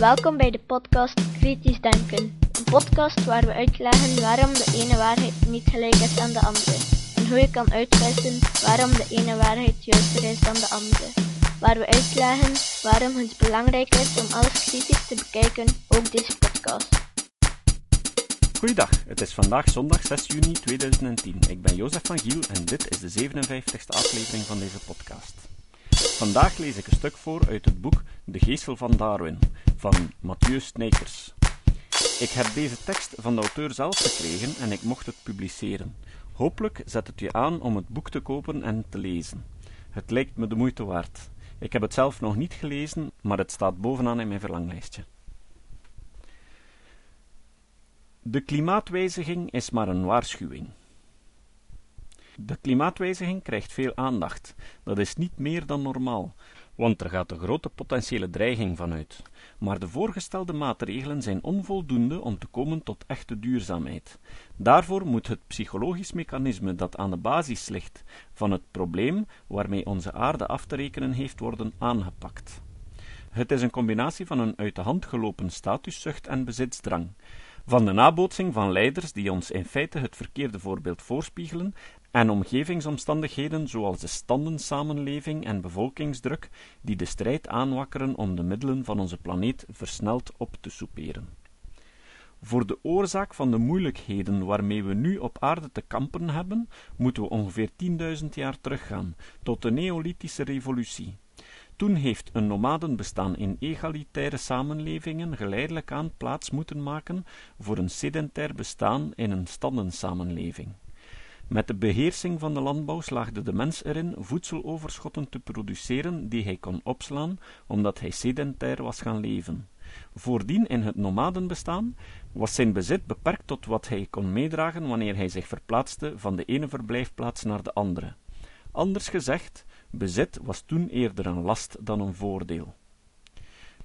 Welkom bij de podcast Kritisch Denken. Een podcast waar we uitleggen waarom de ene waarheid niet gelijk is aan de andere. En hoe je kan uitwissen waarom de ene waarheid juister is dan de andere. Waar we uitleggen waarom het belangrijk is om alles kritisch te bekijken, ook deze podcast. Goeiedag, het is vandaag zondag 6 juni 2010. Ik ben Jozef van Giel en dit is de 57ste aflevering van deze podcast. Vandaag lees ik een stuk voor uit het boek De Geestel van Darwin van Mathieu Snijkers. Ik heb deze tekst van de auteur zelf gekregen en ik mocht het publiceren. Hopelijk zet het je aan om het boek te kopen en te lezen. Het lijkt me de moeite waard. Ik heb het zelf nog niet gelezen, maar het staat bovenaan in mijn verlanglijstje. De klimaatwijziging is maar een waarschuwing. De klimaatwijziging krijgt veel aandacht. Dat is niet meer dan normaal, want er gaat een grote potentiële dreiging van uit. Maar de voorgestelde maatregelen zijn onvoldoende om te komen tot echte duurzaamheid. Daarvoor moet het psychologisch mechanisme dat aan de basis ligt van het probleem waarmee onze aarde af te rekenen heeft worden aangepakt. Het is een combinatie van een uit de hand gelopen statuszucht en bezitsdrang, van de nabootsing van leiders die ons in feite het verkeerde voorbeeld voorspiegelen en omgevingsomstandigheden zoals de standensamenleving en bevolkingsdruk die de strijd aanwakkeren om de middelen van onze planeet versneld op te soeperen. Voor de oorzaak van de moeilijkheden waarmee we nu op aarde te kampen hebben, moeten we ongeveer 10.000 jaar teruggaan, tot de Neolithische revolutie. Toen heeft een nomadenbestaan in egalitaire samenlevingen geleidelijk aan plaats moeten maken voor een sedentair bestaan in een standensamenleving. Met de beheersing van de landbouw slaagde de mens erin voedseloverschotten te produceren die hij kon opslaan, omdat hij sedentair was gaan leven. Voordien in het nomadenbestaan was zijn bezit beperkt tot wat hij kon meedragen wanneer hij zich verplaatste van de ene verblijfplaats naar de andere. Anders gezegd, bezit was toen eerder een last dan een voordeel.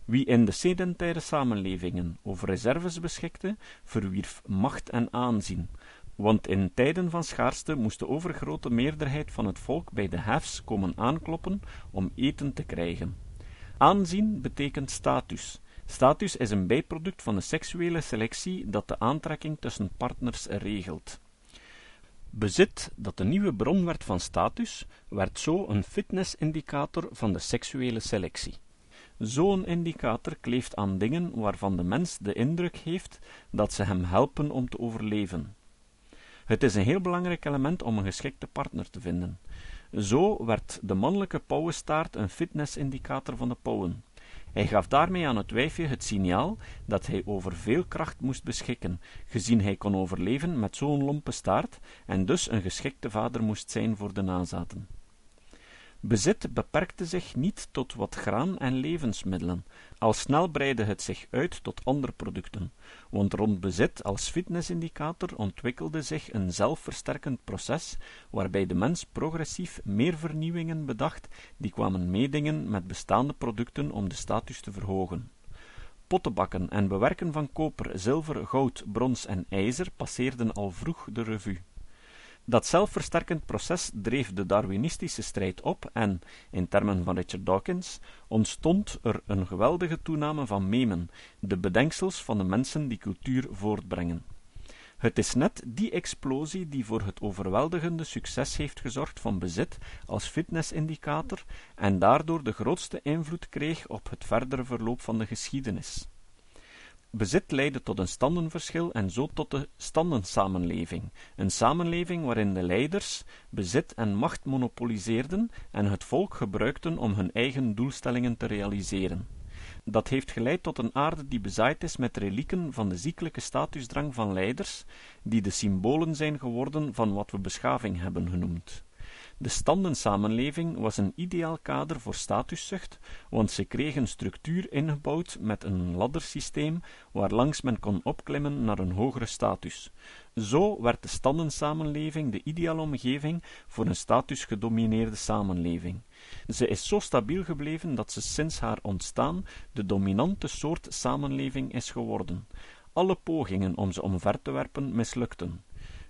Wie in de sedentaire samenlevingen over reserves beschikte, verwierf macht en aanzien, want in tijden van schaarste moest de overgrote meerderheid van het volk bij de hefs komen aankloppen om eten te krijgen. Aanzien betekent status. Status is een bijproduct van de seksuele selectie dat de aantrekking tussen partners regelt. Bezit, dat de nieuwe bron werd van status, werd zo een fitnessindicator van de seksuele selectie. Zo'n indicator kleeft aan dingen waarvan de mens de indruk heeft dat ze hem helpen om te overleven. Het is een heel belangrijk element om een geschikte partner te vinden. Zo werd de mannelijke pauwenstaart een fitnessindicator van de pauwen. Hij gaf daarmee aan het wijfje het signaal dat hij over veel kracht moest beschikken, gezien hij kon overleven met zo'n lompe staart en dus een geschikte vader moest zijn voor de nazaten. Bezit beperkte zich niet tot wat graan en levensmiddelen, al snel breidde het zich uit tot andere producten, want rond bezit als fitnessindicator ontwikkelde zich een zelfversterkend proces, waarbij de mens progressief meer vernieuwingen bedacht, die kwamen meedingen met bestaande producten om de status te verhogen. Pottenbakken en bewerken van koper, zilver, goud, brons en ijzer passeerden al vroeg de revue. Dat zelfversterkend proces dreef de Darwinistische strijd op en, in termen van Richard Dawkins, ontstond er een geweldige toename van memen, de bedenksels van de mensen die cultuur voortbrengen. Het is net die explosie die voor het overweldigende succes heeft gezorgd van bezit als fitnessindicator en daardoor de grootste invloed kreeg op het verdere verloop van de geschiedenis. Bezit leidde tot een standenverschil en zo tot de standensamenleving, een samenleving waarin de leiders bezit en macht monopoliseerden en het volk gebruikten om hun eigen doelstellingen te realiseren. Dat heeft geleid tot een aarde die bezaaid is met relieken van de ziekelijke statusdrang van leiders, die de symbolen zijn geworden van wat we beschaving hebben genoemd. De standensamenleving was een ideaal kader voor statuszucht, want ze kreeg een structuur ingebouwd met een laddersysteem waarlangs men kon opklimmen naar een hogere status. Zo werd de standensamenleving de ideale omgeving voor een statusgedomineerde samenleving. Ze is zo stabiel gebleven dat ze sinds haar ontstaan de dominante soort samenleving is geworden. Alle pogingen om ze omver te werpen mislukten.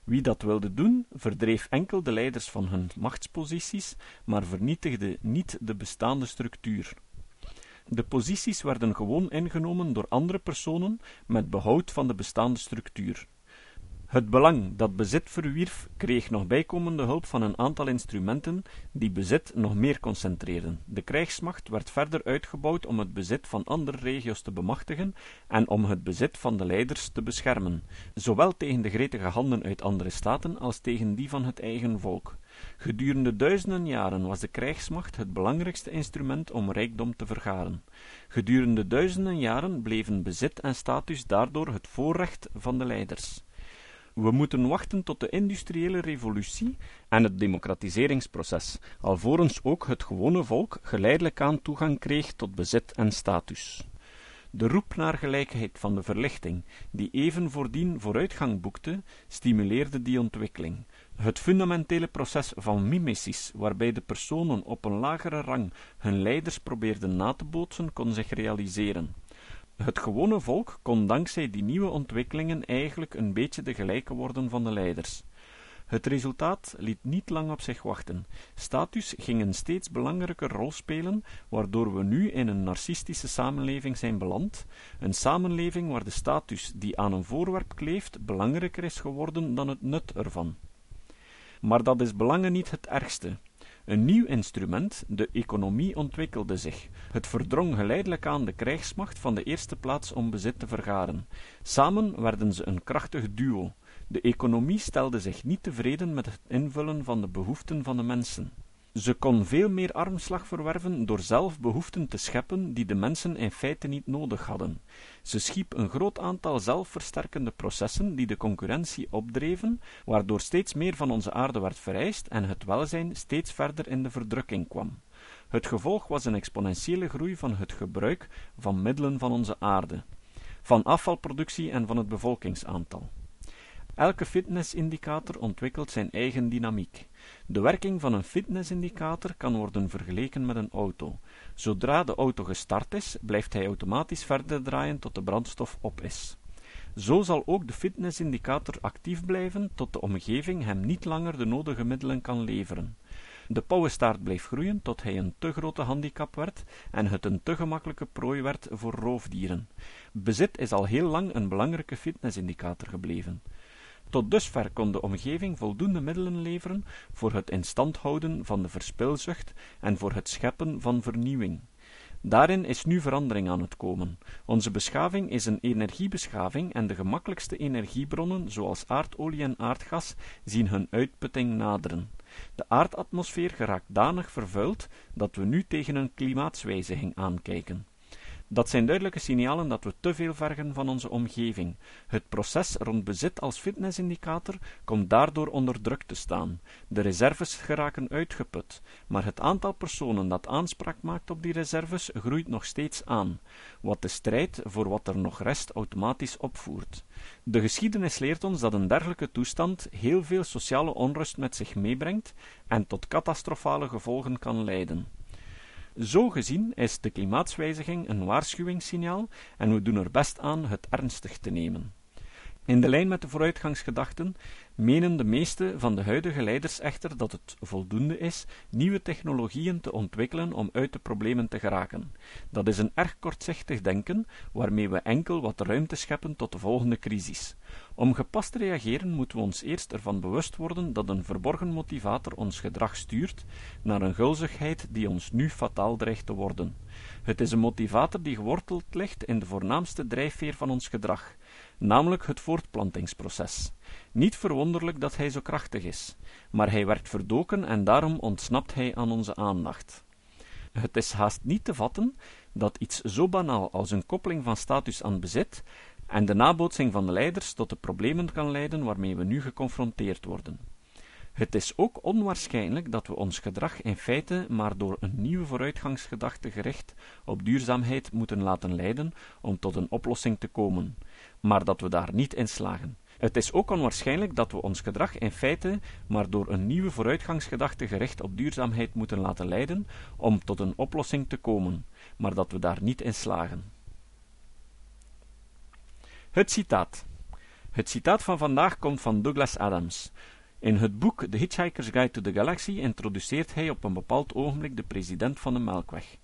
Wie dat wilde doen, verdreef enkel de leiders van hun machtsposities, maar vernietigde niet de bestaande structuur. De posities werden gewoon ingenomen door andere personen met behoud van de bestaande structuur. Het belang dat bezit verwierf kreeg nog bijkomende hulp van een aantal instrumenten die bezit nog meer concentreerden. De krijgsmacht werd verder uitgebouwd om het bezit van andere regio's te bemachtigen en om het bezit van de leiders te beschermen, zowel tegen de gretige handen uit andere staten als tegen die van het eigen volk. Gedurende duizenden jaren was de krijgsmacht het belangrijkste instrument om rijkdom te vergaren. Gedurende duizenden jaren bleven bezit en status daardoor het voorrecht van de leiders. We moeten wachten tot de industriële revolutie en het democratiseringsproces, alvorens ook het gewone volk geleidelijk aan toegang kreeg tot bezit en status. De roep naar gelijkheid van de verlichting, die even voordien vooruitgang boekte, stimuleerde die ontwikkeling. Het fundamentele proces van mimesis, waarbij de personen op een lagere rang hun leiders probeerden na te bootsen, kon zich realiseren. Het gewone volk kon dankzij die nieuwe ontwikkelingen eigenlijk een beetje de gelijke worden van de leiders. Het resultaat liet niet lang op zich wachten. Status ging een steeds belangrijker rol spelen, waardoor we nu in een narcistische samenleving zijn beland, een samenleving waar de status die aan een voorwerp kleeft belangrijker is geworden dan het nut ervan. Maar dat is belangen niet het ergste. Een nieuw instrument, de economie, ontwikkelde zich. Het verdrong geleidelijk aan de krijgsmacht van de eerste plaats om bezit te vergaren. Samen werden ze een krachtig duo. De economie stelde zich niet tevreden met het invullen van de behoeften van de mensen. Ze kon veel meer armslag verwerven door zelf behoeften te scheppen die de mensen in feite niet nodig hadden. Ze schiep een groot aantal zelfversterkende processen die de concurrentie opdreven, waardoor steeds meer van onze aarde werd vereist en het welzijn steeds verder in de verdrukking kwam. Het gevolg was een exponentiële groei van het gebruik van middelen van onze aarde, van afvalproductie en van het bevolkingsaantal. Elke fitnessindicator ontwikkelt zijn eigen dynamiek. De werking van een fitnessindicator kan worden vergeleken met een auto. Zodra de auto gestart is, blijft hij automatisch verder draaien tot de brandstof op is. Zo zal ook de fitnessindicator actief blijven tot de omgeving hem niet langer de nodige middelen kan leveren. De pauwenstaart bleef groeien tot hij een te grote handicap werd en het een te gemakkelijke prooi werd voor roofdieren. Bezit is al heel lang een belangrijke fitnessindicator gebleven. Tot dusver kon de omgeving voldoende middelen leveren voor het in stand houden van de verspilzucht en voor het scheppen van vernieuwing. Daarin is nu verandering aan het komen. Onze beschaving is een energiebeschaving en de gemakkelijkste energiebronnen, zoals aardolie en aardgas, zien hun uitputting naderen. De aardatmosfeer geraakt danig vervuild dat we nu tegen een klimaatswijziging aankijken. Dat zijn duidelijke signalen dat we te veel vergen van onze omgeving. Het proces rond bezit als fitnessindicator komt daardoor onder druk te staan. De reserves geraken uitgeput, maar het aantal personen dat aanspraak maakt op die reserves groeit nog steeds aan, wat de strijd voor wat er nog rest automatisch opvoert. De geschiedenis leert ons dat een dergelijke toestand heel veel sociale onrust met zich meebrengt en tot catastrofale gevolgen kan leiden. Zo gezien is de klimaatswijziging een waarschuwingssignaal en we doen er best aan het ernstig te nemen. In de lijn met de vooruitgangsgedachten menen de meeste van de huidige leiders echter dat het voldoende is nieuwe technologieën te ontwikkelen om uit de problemen te geraken. Dat is een erg kortzichtig denken, waarmee we enkel wat ruimte scheppen tot de volgende crisis. Om gepast te reageren moeten we ons eerst ervan bewust worden dat een verborgen motivator ons gedrag stuurt naar een gulzigheid die ons nu fataal dreigt te worden. Het is een motivator die geworteld ligt in de voornaamste drijfveer van ons gedrag, namelijk het voortplantingsproces. Niet verwonderlijk dat hij zo krachtig is, maar hij werd verdoken en daarom ontsnapt hij aan onze aandacht. Het is haast niet te vatten dat iets zo banaal als een koppeling van status aan bezit en de nabootsing van de leiders tot de problemen kan leiden waarmee we nu geconfronteerd worden. Het is ook onwaarschijnlijk dat we ons gedrag in feite maar door een nieuwe vooruitgangsgedachte gericht op duurzaamheid moeten laten leiden om tot een oplossing te komen, maar dat we daar niet in slagen. Het is ook onwaarschijnlijk dat we ons gedrag in feite maar door een nieuwe vooruitgangsgedachte gericht op duurzaamheid moeten laten leiden om tot een oplossing te komen, maar dat we daar niet in slagen. Het citaat. Het citaat van vandaag komt van Douglas Adams. In het boek The Hitchhiker's Guide to the Galaxy introduceert hij op een bepaald ogenblik de president van de Melkweg.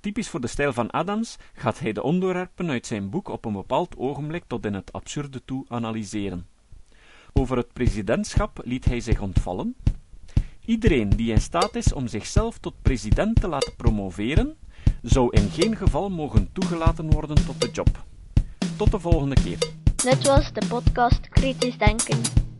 typisch voor de stijl van Adams, gaat hij de onderwerpen uit zijn boek op een bepaald ogenblik tot in het absurde toe analyseren. Over het presidentschap liet hij zich ontvallen. Iedereen die in staat is om zichzelf tot president te laten promoveren, zou in geen geval mogen toegelaten worden tot de job. Tot de volgende keer. Dit was de podcast Kritisch Denken.